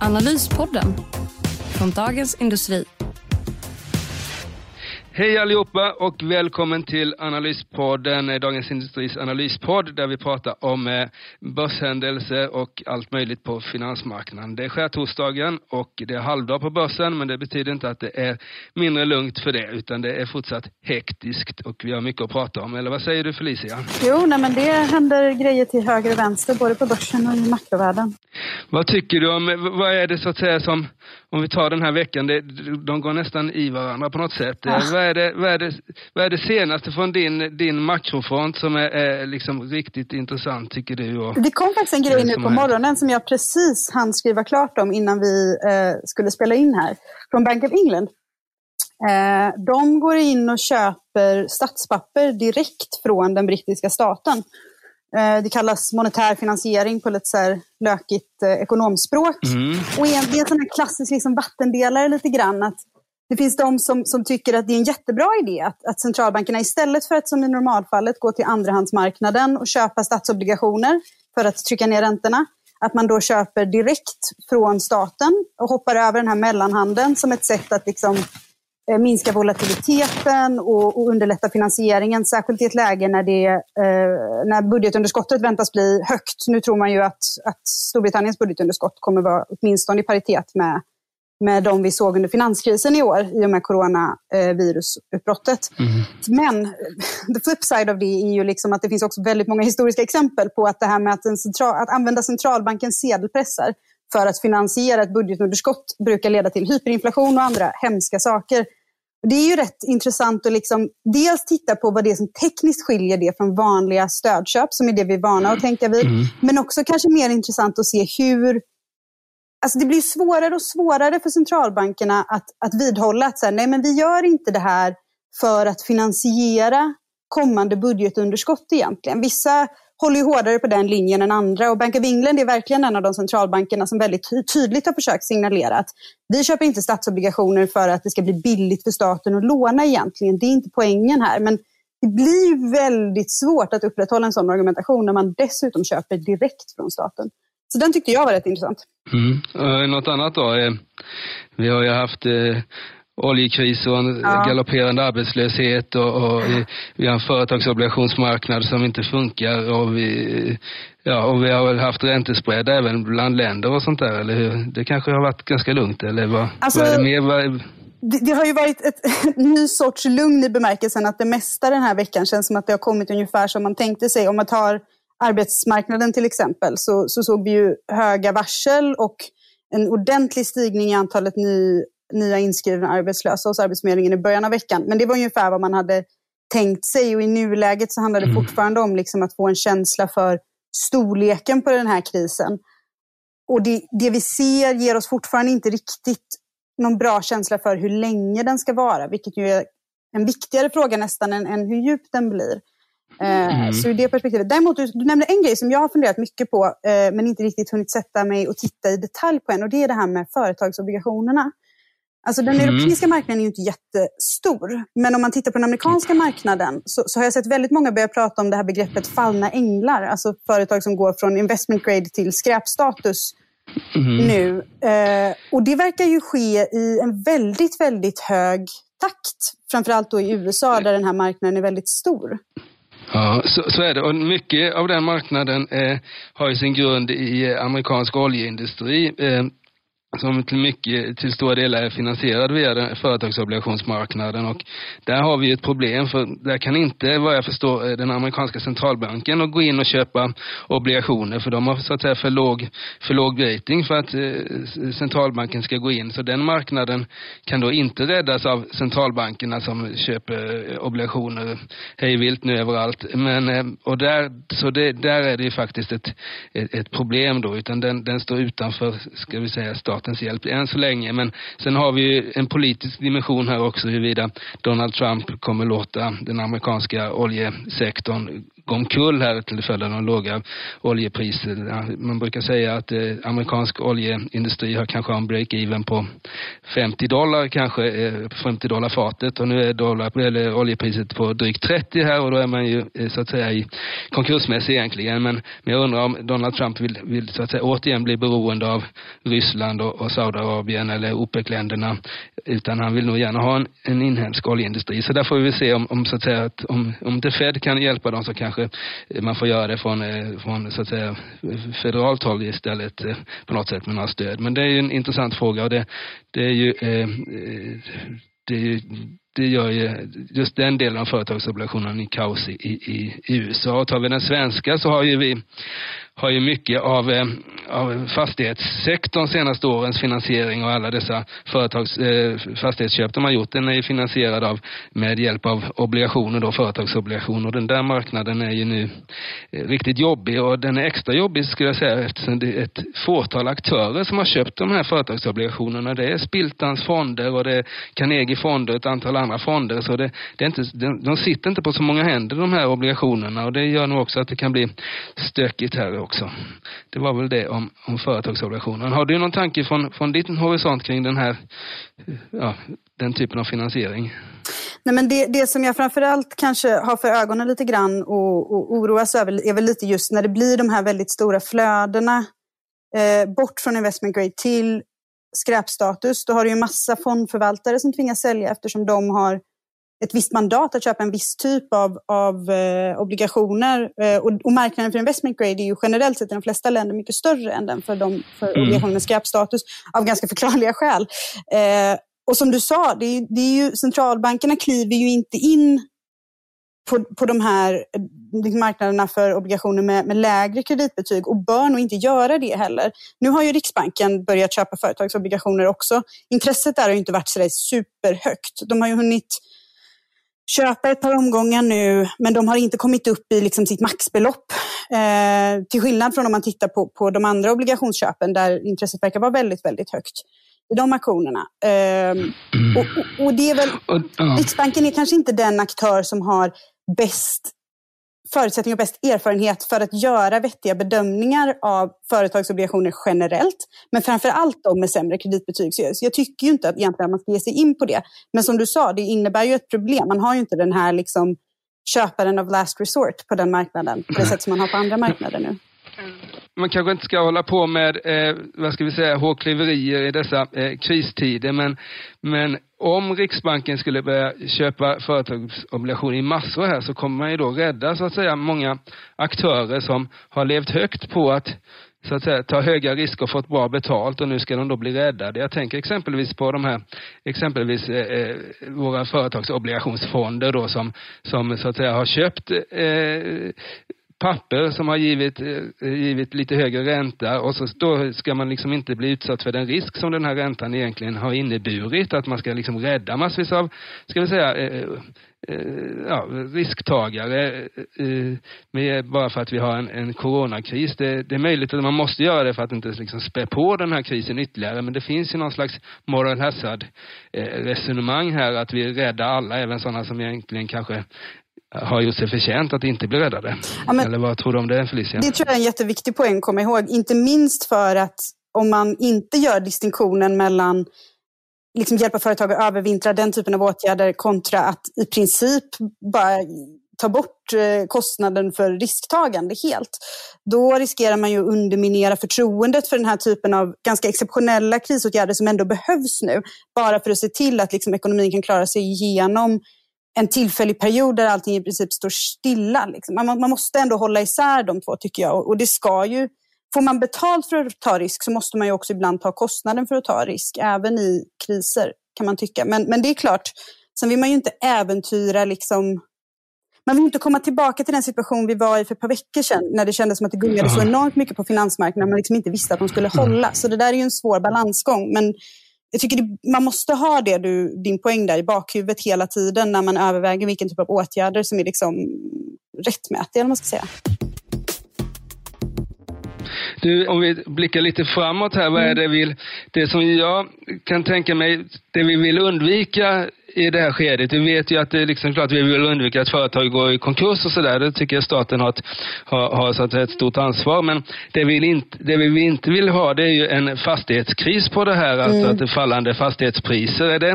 Analyspodden från Dagens Industri. Hej allihopa och välkommen till Analyspodden, Dagens Industris analyspodd där vi pratar om eh, börshändelser och allt möjligt på finansmarknaden. Det är skärtorsdagen och det är halvdag på börsen men det betyder inte att det är mindre lugnt för det utan det är fortsatt hektiskt och vi har mycket att prata om. Eller vad säger du Felicia? Jo, nej, men det händer grejer till höger och vänster både på börsen och i makrovärlden. Vad tycker du om, vad är det så att säga som, om vi tar den här veckan, det, de går nästan i varandra på något sätt. Ja. Vad, är det, vad, är det, vad är det senaste från din, din makrofront som är, är liksom riktigt intressant tycker du? Och, Det kom faktiskt en grej nu på morgonen som jag precis hann skriva klart om innan vi eh, skulle spela in här. Från Bank of England. Eh, de går in och köper statspapper direkt från den brittiska staten. Eh, det kallas monetär finansiering på lite så här lökigt eh, ekonomspråk. Mm. Och det är en sån här klassisk liksom vattendelare lite grann. Att det finns de som, som tycker att det är en jättebra idé att, att centralbankerna istället för att som i normalfallet gå till andrahandsmarknaden och köpa statsobligationer för att trycka ner räntorna, att man då köper direkt från staten och hoppar över den här mellanhanden som ett sätt att liksom, minska volatiliteten och, och underlätta finansieringen, särskilt i ett läge när, det, eh, när budgetunderskottet väntas bli högt. Nu tror man ju att, att Storbritanniens budgetunderskott kommer vara åtminstone i paritet med, med de vi såg under finanskrisen i år i och med coronavirusutbrottet. Men eh, the flip side av det är ju liksom att det finns också väldigt många historiska exempel på att det här med att, en central, att använda centralbankens sedelpressar för att finansiera ett budgetunderskott brukar leda till hyperinflation och andra hemska saker. Det är ju rätt intressant att liksom dels titta på vad det är som tekniskt skiljer det från vanliga stödköp, som är det vi är vana att tänka vid. Men också kanske mer intressant att se hur Alltså det blir svårare och svårare för centralbankerna att, att vidhålla att så här, nej, men vi gör inte det här för att finansiera kommande budgetunderskott egentligen. Vissa håller ju hårdare på den linjen än andra och Bank of England är verkligen en av de centralbankerna som väldigt tydligt har försökt signalera att vi köper inte statsobligationer för att det ska bli billigt för staten att låna egentligen. Det är inte poängen här. Men det blir ju väldigt svårt att upprätthålla en sån argumentation när man dessutom köper direkt från staten. Så den tyckte jag var rätt intressant. Mm. Eh, något annat då? Eh, vi har ju haft eh, oljekris och en Ja. galopperande arbetslöshet och, och eh, vi har en företagsobligationsmarknad som inte funkar och vi, ja, och vi har väl haft räntespread även bland länder och sånt där, eller hur? Det kanske har varit ganska lugnt, eller vad, Alltså- vad är det mer? Vad, Det, det har ju varit ett, en ny sorts lugn i bemärkelsen att det mesta den här veckan känns som att det har kommit ungefär som man tänkte sig. Om man tar arbetsmarknaden till exempel så, så såg vi ju höga varsel och en ordentlig stigning i antalet ny, nya inskrivna arbetslösa hos Arbetsförmedlingen i början av veckan. Men det var ungefär vad man hade tänkt sig och i nuläget så handlar det fortfarande om liksom att få en känsla för storleken på den här krisen. Och det, det vi ser ger oss fortfarande inte riktigt någon bra känsla för hur länge den ska vara, vilket ju är en viktigare fråga nästan än, än hur djup den blir. Eh, Så i det perspektivet. Däremot, du, du nämnde en grej som jag har funderat mycket på, eh, men inte riktigt hunnit sätta mig och titta i detalj på än, och det är det här med företagsobligationerna. Alltså den Mm. europeiska marknaden är ju inte jättestor, men om man tittar på den amerikanska marknaden så, så har jag sett väldigt många börja prata om det här begreppet fallna änglar, alltså företag som går från investment grade till skräpstatus nu. Eh, och det verkar ju ske i en väldigt, väldigt hög takt. Framförallt då i USA där den här marknaden är väldigt stor. Ja, så, så är det. Och mycket av den marknaden eh, har ju sin grund i eh, amerikansk oljeindustri. Eh, som till mycket, till stora delar är finansierad via den företagsobligationsmarknaden och där har vi ett problem för där kan inte, vad jag förstår, eh, den amerikanska centralbanken och gå in och köpa obligationer för de har så att säga för låg, för låg rating för att eh, centralbanken ska gå in. Så den marknaden kan då inte räddas av centralbankerna som köper eh, obligationer hejvilt nu överallt. Men, eh, och där, så det, där är det ju faktiskt ett, ett, ett problem då, utan den, den står utanför, ska vi säga, staten statens hjälp än så länge. Men sen har vi en politisk dimension här också huruvida Donald Trump kommer låta den amerikanska oljesektorn gå omkull här till följd av de låga oljepriserna. Man brukar säga att eh, amerikansk oljeindustri har kanske en break-even på 50 dollar, kanske eh, 50 dollar fatet och nu är dollar, eller oljepriset på drygt 30 här och då är man ju eh, så att säga i konkursmässig egentligen. Men, men jag undrar om Donald Trump vill, vill så att säga återigen bli beroende av Ryssland och, och Saudiarabien eller OPEC-länderna utan han vill nog gärna ha en, en inhemsk oljeindustri. Så där får vi se om, om så att säga att om, om The Fed kan hjälpa dem så kanske man får göra det från, eh, från så att säga federalt håll istället eh, på något sätt med några stöd. Men det är ju en intressant fråga och det, det är ju eh, eh det är ju det gör ju just den delen av företagsobligationen i kaos i, i, i USA. Tar vi den svenska så har ju vi har ju mycket av, eh, av fastighetssektorn senaste årens finansiering och alla dessa företags, eh, fastighetsköp de har gjort, den är ju finansierad av, med hjälp av obligationer då, företagsobligationer. Den där marknaden är ju nu eh, riktigt jobbig och den är extra jobbig skulle jag säga eftersom det är ett fåtal aktörer som har köpt de här företagsobligationerna. Det är Spiltans fonder och det är Carnegie fonder och ett antal andra fonder. Så det, det är inte, de, de sitter inte på så många händer de här obligationerna och det gör nog också att det kan bli stökigt här också. Det var väl det om, om företagsobligationer. Har du någon tanke från, från din horisont kring den här, ja, den typen av finansiering? Nej, men det, det som jag framförallt kanske har för ögonen lite grann och, och oroas över är väl lite just när det blir de här väldigt stora flödena eh, bort från investment grade till skräpstatus. Då har du ju massa fondförvaltare som tvingas sälja eftersom de har ett visst mandat att köpa en viss typ av, av eh, obligationer. Eh, och, och, marknaden för investment grade är ju generellt sett i de flesta länder mycket större än den för, de, för mm. obligationer med skräpstatus av ganska förklarliga skäl. Eh, och som du sa, det är, det är ju, centralbankerna kliver ju inte in på, på de här eh, marknaderna för obligationer med, med, lägre kreditbetyg och bör nog inte göra det heller. Nu har ju Riksbanken börjat köpa företagsobligationer också. Intresset där har ju inte varit så superhögt. De har ju hunnit köpa ett par omgångar nu, men de har inte kommit upp i liksom sitt maxbelopp. Eh, till skillnad från om man tittar på, på de andra obligationsköpen där intresset verkar vara väldigt, väldigt högt i de auktionerna. Eh, och, och, och, det är väl, Riksbanken är kanske inte den aktör som har bäst förutsättningar och bäst erfarenhet för att göra vettiga bedömningar av företagsobligationer generellt. Men framför allt de med sämre kreditbetyg. Så jag tycker ju inte att egentligen man ska ge sig in på det. Men som du sa, det innebär ju ett problem. Man har ju inte den här liksom köparen of last resort på den marknaden på det sätt som man har på andra marknader nu man kanske inte ska hålla på med, eh, vad ska vi säga, hårklyverier i dessa eh, kristider, men, men om Riksbanken skulle börja köpa företagsobligationer i massor här så kommer man ju då rädda så att säga många aktörer som har levt högt på att så att säga, ta höga risker och fått bra betalt och nu ska de då bli räddade. Jag tänker exempelvis på de här, exempelvis eh, eh våra företagsobligationsfonder då som, som så att säga har köpt eh, papper som har givit, eh, givit lite högre ränta och så då ska man liksom inte bli utsatt för den risk som den här räntan egentligen har inneburit. Att man ska liksom rädda massvis av, ska vi säga, eh, eh, ja, risktagare eh, eh, med, bara för att vi har en, en coronakris. Det, det, är möjligt att man måste göra det för att inte liksom spä på den här krisen ytterligare. Men det finns ju någon slags moral hazard resonemang här att vi räddar alla, även sådana som egentligen kanske har gjort sig förtjänt att inte bli räddade. Ja, men, Eller vad tror du om det Felicia? Det tror jag är en jätteviktig poäng att komma ihåg. Inte minst för att om man inte gör distinktionen mellan liksom hjälpa företag att övervintra, den typen av åtgärder kontra att i princip bara ta bort eh, kostnaden för risktagande helt. Då riskerar man ju att underminera förtroendet för den här typen av ganska exceptionella krisåtgärder som ändå behövs nu. Bara för att se till att liksom ekonomin kan klara sig igenom en tillfällig period där allting i princip står stilla. Liksom. Man, man, måste ändå hålla isär de två tycker jag. Och, och det ska ju, får man betalt för att ta risk så måste man ju också ibland ta kostnaden för att ta risk, även i kriser kan man tycka. Men, men det är klart, sen vill man ju inte äventyra liksom man vill inte komma tillbaka till den situation vi var i för ett par veckor sedan när det kändes som att det gungade så enormt mycket på finansmarknaden man liksom inte visste att de skulle hålla. Så det där är ju en svår balansgång. Men jag tycker det, man måste ha det, du, din poäng där, i bakhuvudet hela tiden när man överväger vilken typ av åtgärder som är liksom rättmätiga, eller man ska säga. Du, om vi blickar lite framåt här, vad är det vi, det som jag kan tänka mig, det vi vill undvika i det här skedet. Vi vet ju att det är liksom klart vi vill undvika att företag går i konkurs och sådär. Det tycker jag staten har ett, har, har så att ett stort ansvar. Men det vi, inte, det vi inte vill ha det är ju en fastighetskris på det här. Alltså mm. att det fallande fastighetspriser. Är det,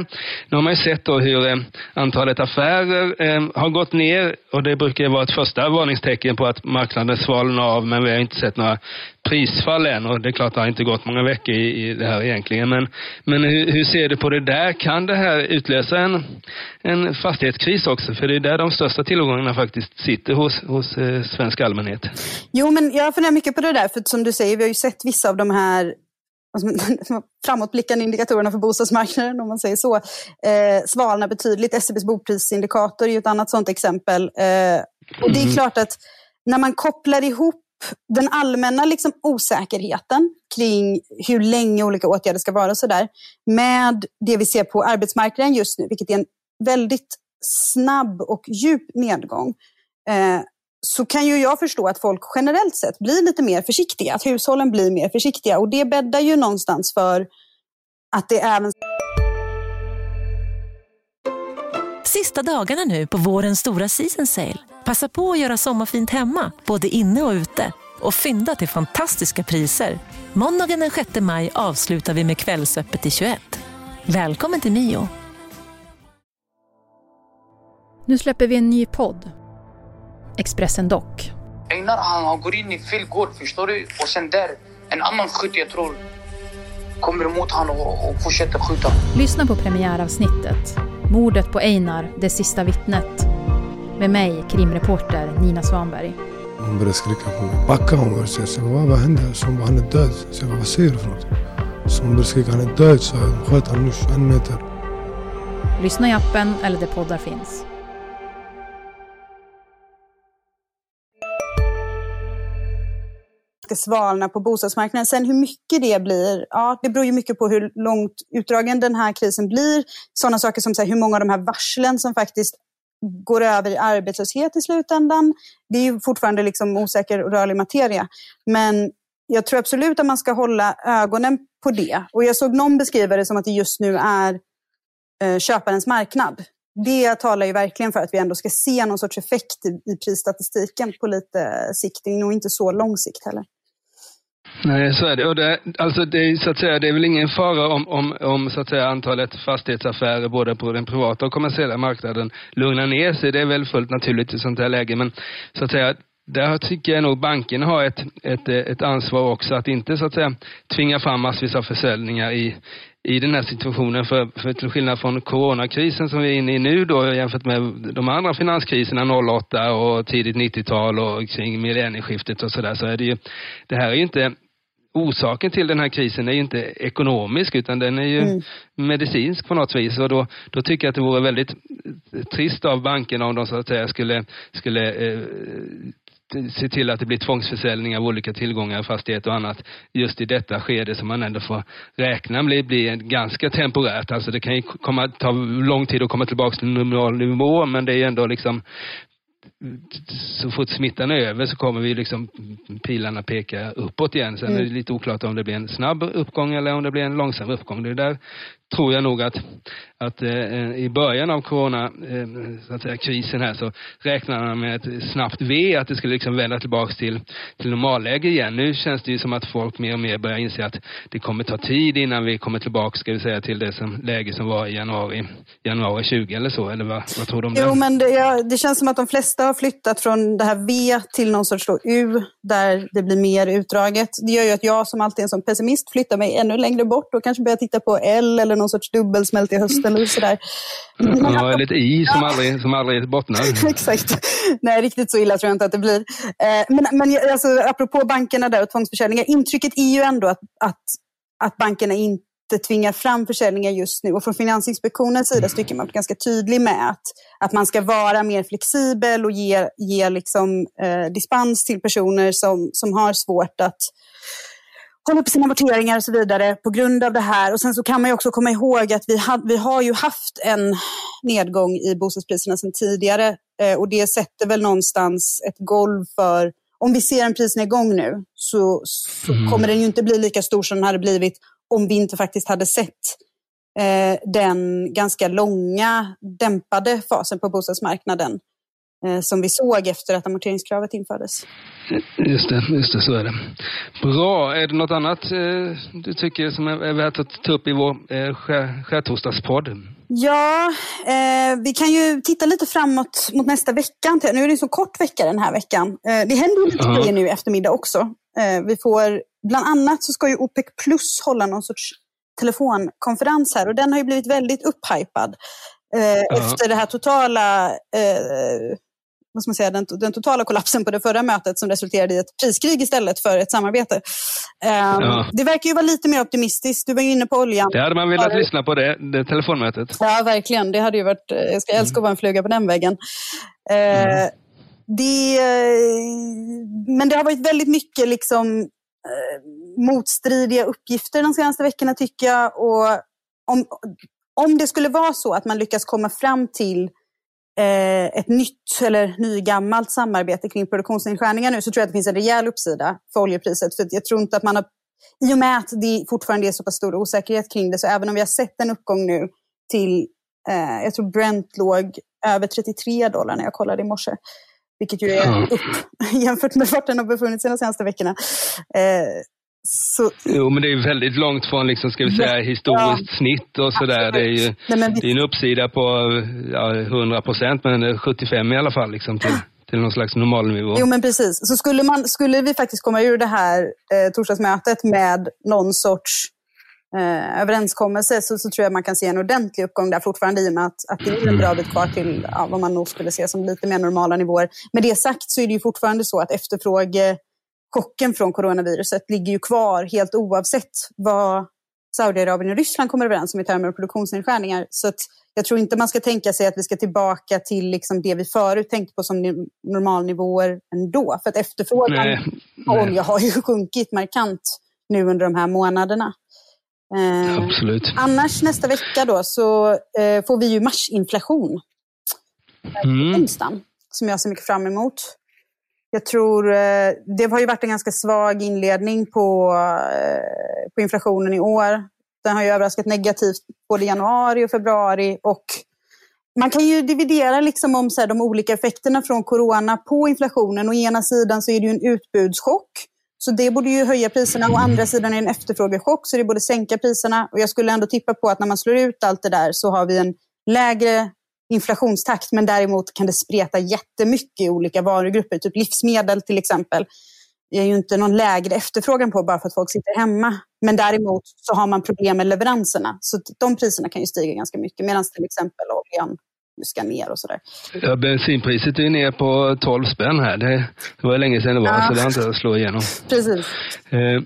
nu har man ju sett då hur eh, antalet affärer eh, har gått ner och det brukar vara ett första varningstecken på att marknaden svalnar av. Men vi har inte sett några prisfall än och det är klart det har inte gått många veckor i, i det här egentligen. Men, men hur, hur, ser du på det där? Kan det här utlösa en, en fastighetskris också? För det är där de största tillgångarna faktiskt sitter hos, hos eh, svensk allmänhet. Jo, men jag funderar mycket på det där, för som du säger, vi har ju sett vissa av de här framåtblickande indikatorerna för bostadsmarknaden, om man säger så, eh, svalnar betydligt. SCBs boprisindikator är ju ett annat sådant exempel. Eh, och det är mm. klart att när man kopplar ihop den allmänna liksom osäkerheten kring hur länge olika åtgärder ska vara och sådär, med det vi ser på arbetsmarknaden just nu, vilket är en väldigt snabb och djup nedgång, eh, så kan ju jag förstå att folk generellt sett blir lite mer försiktiga, att hushållen blir mer försiktiga. Och det bäddar ju någonstans för att det även... Sista dagarna nu på vårens stora season sale. Passa på att göra sommarfint hemma, både inne och ute. Och fynda till fantastiska priser. Måndagen den 6 maj avslutar vi med Kvällsöppet i 21. Välkommen till Mio. Nu släpper vi en ny podd. Expressen Dock. Einar han går in i fel gård, förstår du? Och sen där, en annan skytt jag tror kommer emot honom och, och fortsätter skjuta. Lyssna på premiäravsnittet. Mordet på Einar, det sista vittnet med mig, krimreporter Nina Svanberg. Hon började skrika på mig. Backa hon började säga. Så vad, vad hände? Så hon bara, han är död. Så jag bara, vad säger du för något? Så hon började skrika, han är död. Så jag sköt honom nu en meter. Lyssna i appen eller där poddar finns. Ska svalna på bostadsmarknaden. Sen hur mycket det blir, ja det beror ju mycket på hur långt utdragen den här krisen blir. Sådana saker som så här, hur många av de här varslen som faktiskt går över i arbetslöshet i slutändan. Det är ju fortfarande liksom osäker och rörlig materia. Men jag tror absolut att man ska hålla ögonen på det. Och jag såg någon beskriva det som att det just nu är eh, köparens marknad. Det talar ju verkligen för att vi ändå ska se någon sorts effekt i, i prisstatistiken på lite sikt. Det är nog inte så lång sikt heller. Nej, så är det. Och det, alltså det, är, så att säga, det är väl ingen fara om, om, om så att säga, antalet fastighetsaffärer både på den privata och kommersiella marknaden lugnar ner sig. Det är väl fullt naturligt i sånt här läge. Men så att säga, där tycker jag nog bankerna har ett, ett, ett ansvar också att inte så att säga tvinga fram massvis av försäljningar i, i den här situationen. För, för till skillnad från coronakrisen som vi är inne i nu då jämfört med de andra finanskriserna 08 och tidigt 90-tal och kring millennieskiftet och sådär så är det ju, det här är ju inte orsaken till den här krisen är ju inte ekonomisk utan den är ju mm. medicinsk på något vis och då, då tycker jag att det vore väldigt trist av bankerna om de så att säga skulle, skulle eh, se till att det blir tvångsförsäljning av olika tillgångar, fastighet och annat just i detta skede som man ändå får räkna med blir ganska temporärt. Alltså det kan ju komma, ta lång tid att komma tillbaka till normal nivå men det är ändå liksom så fort smittan är över så kommer vi liksom pilarna peka uppåt igen. Sen mm. är det lite oklart om det blir en snabb uppgång eller om det blir en långsam uppgång. Det där tror jag nog att, att eh, i början av corona, eh, så att säga, krisen här så räknade man med ett snabbt V, att det skulle liksom vända tillbaks till, till normalläge igen. Nu känns det ju som att folk mer och mer börjar inse att det kommer ta tid innan vi kommer tillbaks, ska vi säga, till det som, läge som var i januari, januari 20 eller så, eller vad, vad tror du om det? Jo, men det, ja, det känns som att de flesta har flyttat från det här V till någon sorts U, där det blir mer utdraget. Det gör ju att jag som alltid är en sån pessimist flyttar mig ännu längre bort och kanske börjar titta på L eller någon sorts dubbelsmält i hösten eller sådär. Ja, lite i som, aldrig, som aldrig bottnar. Exakt. Nej, riktigt så illa tror jag inte att det blir. Eh, men men alltså, apropå bankerna där och tvångsförsäljningar, intrycket är ju ändå att, att, att bankerna inte tvingar fram försäljningar just nu. Och från Finansinspektionens sida så tycker man ganska tydlig med att, att man ska vara mer flexibel och ge, ge liksom, eh, dispens till personer som, som har svårt att hålla på sina amorteringar och så vidare på grund av det här. Och sen så kan man också komma ihåg att vi, ha, vi har ju haft en nedgång i bostadspriserna sedan tidigare eh, och det sätter väl någonstans ett golv för om vi ser en prisnedgång nu så, så mm. kommer den ju inte bli lika stor som den hade blivit om vi inte faktiskt hade sett eh, den ganska långa dämpade fasen på bostadsmarknaden eh, som vi såg efter att amorteringskravet infördes. Just det, just det, så är det. Bra. Är det något annat eh, du tycker som är värt att ta upp i vår eh, skärtorsdagspodd? Ja, eh, vi kan ju titta lite framåt mot nästa vecka. Nu är det en så kort vecka den här veckan. Eh, det händer ju lite grejer nu i eftermiddag också. Eh, vi får, bland annat så ska ju OPEC Plus hålla någon sorts telefonkonferens här och den har ju blivit väldigt upphypad. Eh, efter det här totala eh, vad ska man säga, den, den, totala kollapsen på det förra mötet som resulterade i ett priskrig istället för ett samarbete. Um, ja. Det verkar ju vara lite mer optimistiskt. Du var ju inne på oljan. Det hade man velat ja. lyssna på, det, det telefonmötet. Ja, verkligen. Det hade ju varit, jag ska älska att vara en fluga på den väggen. Uh, mm. det, men det har varit väldigt mycket liksom, Eh, motstridiga uppgifter de senaste veckorna tycker jag. Och om, om det skulle vara så att man lyckas komma fram till eh, ett nytt eller nygammalt samarbete kring produktionsnedskärningar nu så tror jag att det finns en rejäl uppsida för oljepriset. För jag tror inte att man har, I och med att det fortfarande är så pass stor osäkerhet kring det, så även om vi har sett en uppgång nu till, eh, jag tror Brent låg över 33 dollar när jag kollade i morse. Vilket ju är upp jämfört med vart den har befunnit sig de senaste veckorna. Eh, så... Jo, men det är väldigt långt från liksom, ska vi säga, historiskt ja. snitt och sådär. Det är ju Nej, vi... det är en uppsida på ja, 100 procent, men 75 i alla fall liksom, till, till någon slags normalnivå. Jo, men precis. Så skulle, man, skulle vi faktiskt komma ur det här eh, torsdagsmötet med någon sorts eh, överenskommelse så, så tror jag man kan se en ordentlig uppgång där fortfarande i och med att, att det är en bra bit kvar till ja, vad man nog skulle se som lite mer normala nivåer. Med det sagt så är det ju fortfarande så att efterfråge chocken från coronaviruset ligger ju kvar helt oavsett vad Saudiarabien och Ryssland kommer överens om i termer av produktionsnedskärningar. Så jag tror inte man ska tänka sig att vi ska tillbaka till liksom det vi förut tänkte på som normalnivåer ändå. För att efterfrågan på olja har ju sjunkit markant nu under de här månaderna. Eh, Absolut. Annars nästa vecka då så eh, får vi ju marsinflation. Mm. Onsdagen, som jag ser mycket fram emot. Jag tror eh, det har ju varit en ganska svag inledning på, eh, på inflationen i år. Den har ju överraskat negativt både i januari och februari. Och man kan ju dividera liksom om så här, de olika effekterna från corona på inflationen. Å ena sidan så är det ju en utbudschock. Så det borde ju höja priserna. Å andra sidan är det en efterfrågechock, så det borde sänka priserna. Och jag skulle ändå tippa på att när man slår ut allt det där så har vi en lägre inflationstakt, men däremot kan det spreta jättemycket i olika varugrupper. Typ livsmedel till exempel det är ju inte någon lägre efterfrågan på bara för att folk sitter hemma. Men däremot så har man problem med leveranserna. Så de priserna kan ju stiga ganska mycket medan till exempel oljan ska ner och sådär. Ja, bensinpriset är ner på 12 spänn här. Det, var länge sedan det var, ja. så det har inte att slå igenom. Precis. Eh,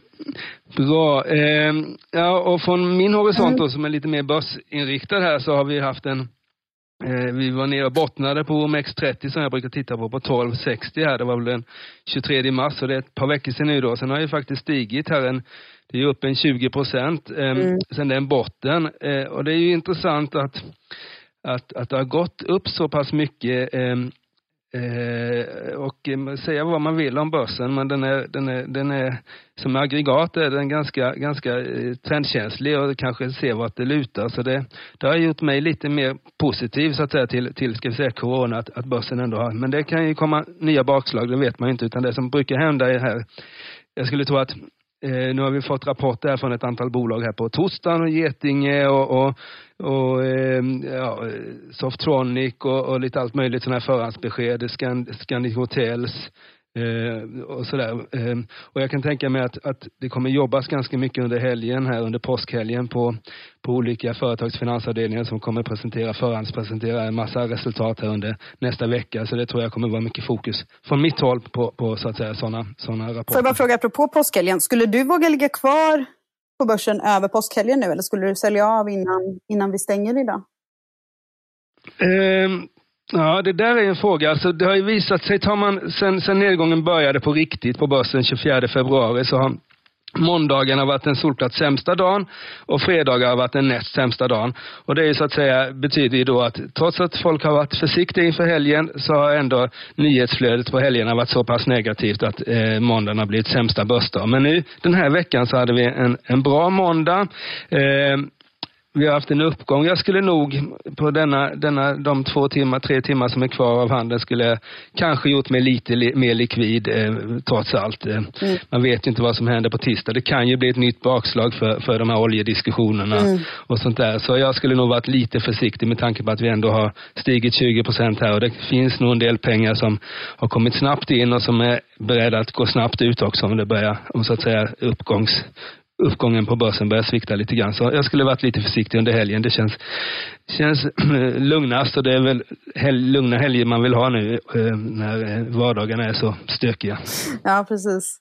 bra. Eh, ja, och från min horisont mm. då, som är lite mer börsinriktad här, så har vi haft en Eh, vi var nere och bottnade på OMX30 som jag brukar titta på, på 1260 här. Det var väl den 23 mars, så det är ett par veckor sedan nu då. Sen har det faktiskt stigit här en, det är upp en 20 procent eh, mm. sen den botten. Eh, och det är ju intressant att, att, att det har gått upp så pass mycket eh, Eh, och ehm, säga vad man vill om börsen, men den är, den är, den är som aggregat är den ganska, ganska eh, trendkänslig och kanske ser vart det lutar. Så det, det har gjort mig lite mer positiv så att säga till, till ska vi säga corona, att, att börsen ändå har, men det kan ju komma nya bakslag, det vet man ju inte, utan det som brukar hända är här, jag skulle tro att Eh, nu har vi fått rapporter från ett antal bolag här på torsdagen, och Getinge och, och, och eh, ja, Softronic och, och, lite allt möjligt sådana här förhandsbesked, Scand, Scandic Hotels, Eh, och sådär. Eh, och jag kan tänka mig att, att det kommer jobbas ganska mycket under helgen här, under påskhelgen på, på olika företags finansavdelningar som kommer presentera, förhandspresentera en massa resultat här under nästa vecka. Så det tror jag kommer vara mycket fokus från mitt håll på, på så att säga sådana såna rapporter. Får jag bara fråga, apropå påskhelgen, skulle du våga ligga kvar på börsen över påskhelgen nu eller skulle du sälja av innan, innan vi stänger idag? Um, Ja, det där är en fråga. Alltså, det har ju visat sig, tar man, sen, sen nedgången började på riktigt på börsen 24 februari så har Måndagen har varit den solklart sämsta dagen och fredagar har varit den näst sämsta dagen. Och det är så att säga, betyder ju då att trots att folk har varit försiktiga inför helgen så har ändå nyhetsflödet på helgerna varit så pass negativt att eh, måndagen har blivit sämsta börsdag. Men nu den här veckan så hade vi en, en bra måndag. Eh, vi har haft en uppgång. Jag skulle nog på denna, denna, de två timmar, tre timmar som är kvar av handeln skulle jag kanske gjort mig lite li, mer likvid eh, trots allt. Eh, mm. Man vet ju inte vad som händer på tisdag. Det kan ju bli ett nytt bakslag för, för de här oljediskussionerna mm. och sånt där. Så jag skulle nog varit lite försiktig med tanke på att vi ändå har stigit 20 procent här och det finns nog en del pengar som har kommit snabbt in och som är beredda att gå snabbt ut också om det börjar, om så att säga uppgångs uppgången på börsen börjar svikta lite grann. Så jag skulle varit lite försiktig under helgen. Det känns, känns lugnast och det är väl hel, lugna helger man vill ha nu eh, när eh, vardagarna är så stökiga. Ja, precis.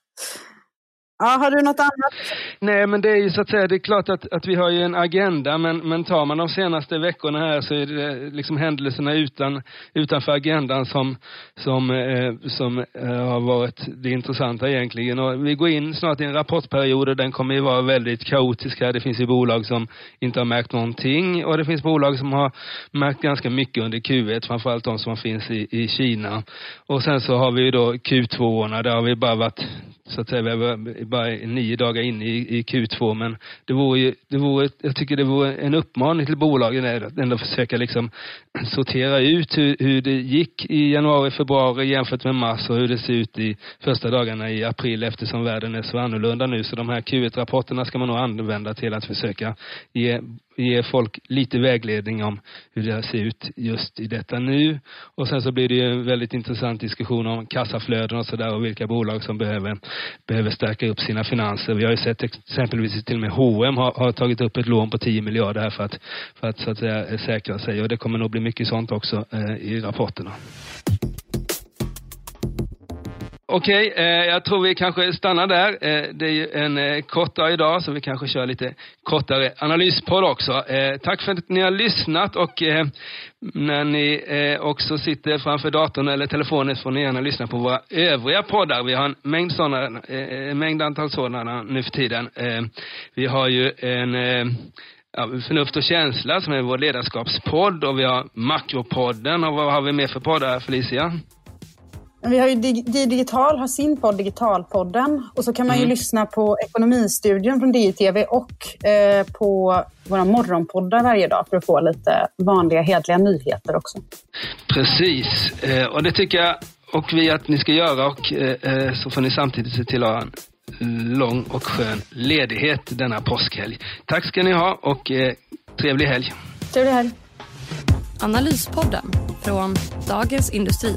Ja, har du något annat? Nej, men det är ju så att säga, det är klart att, att vi har ju en agenda, men, men tar man de senaste veckorna här så är det eh, liksom händelserna utan, utanför agendan som, som, eh, som eh, har varit det intressanta egentligen. Och vi går in snart i en rapportperiod och den kommer ju vara väldigt kaotisk här. Det finns ju bolag som inte har märkt någonting och det finns bolag som har märkt ganska mycket under Q1, framförallt de som finns i, i Kina. Och sen så har vi ju då Q2-orna, där har vi bara varit så att säga, vi bara nio dagar in i, i Q2 men det vore ju, det vore, jag tycker det vore en uppmaning till bolagen att ändå försöka liksom sortera ut hur, hur det gick i januari, februari jämfört med mars och hur det ser ut i första dagarna i april eftersom världen är så annorlunda nu. Så de här Q1-rapporterna ska man nog använda till att försöka ge ge folk lite vägledning om hur det ser ut just i detta nu. Och sen så blir det ju en väldigt intressant diskussion om kassaflöden och sådär och vilka bolag som behöver, behöver stärka upp sina finanser. Vi har ju sett exempelvis till och med H&M har, har tagit upp ett lån på 10 miljarder här för att, för att så att säga säkra sig och det kommer nog bli mycket sånt också eh, i rapporterna. Okej, okay, eh, jag tror vi kanske stannar där. Eh, det är ju en eh, kortare idag så vi kanske kör lite kortare analyspodd också. Eh, tack för att ni har lyssnat och eh, när ni eh, också sitter framför datorn eller telefonen får ni gärna lyssna på våra övriga poddar. Vi har en mängd sådana, eh, eh, en mängd antal sådana nu för tiden. Eh, vi har ju en ja, Förnuft och känsla som är vår ledarskapspodd och vi har Makropodden och vad har vi mer för poddar Felicia? Vi har ju Digital har sin podd Digitalpodden och så kan man ju mm. lyssna på Ekonomistudion från DITV och eh, på våra morgonpoddar varje dag för att få lite vanliga hedliga nyheter också. Precis, eh, och det tycker jag och vi att ni ska göra och eh, eh så får ni samtidigt se till att ha en lång och skön ledighet denna påskhelg. Tack ska ni ha och eh, trevlig helg. Trevlig helg. Analyspodden från Dagens Industri.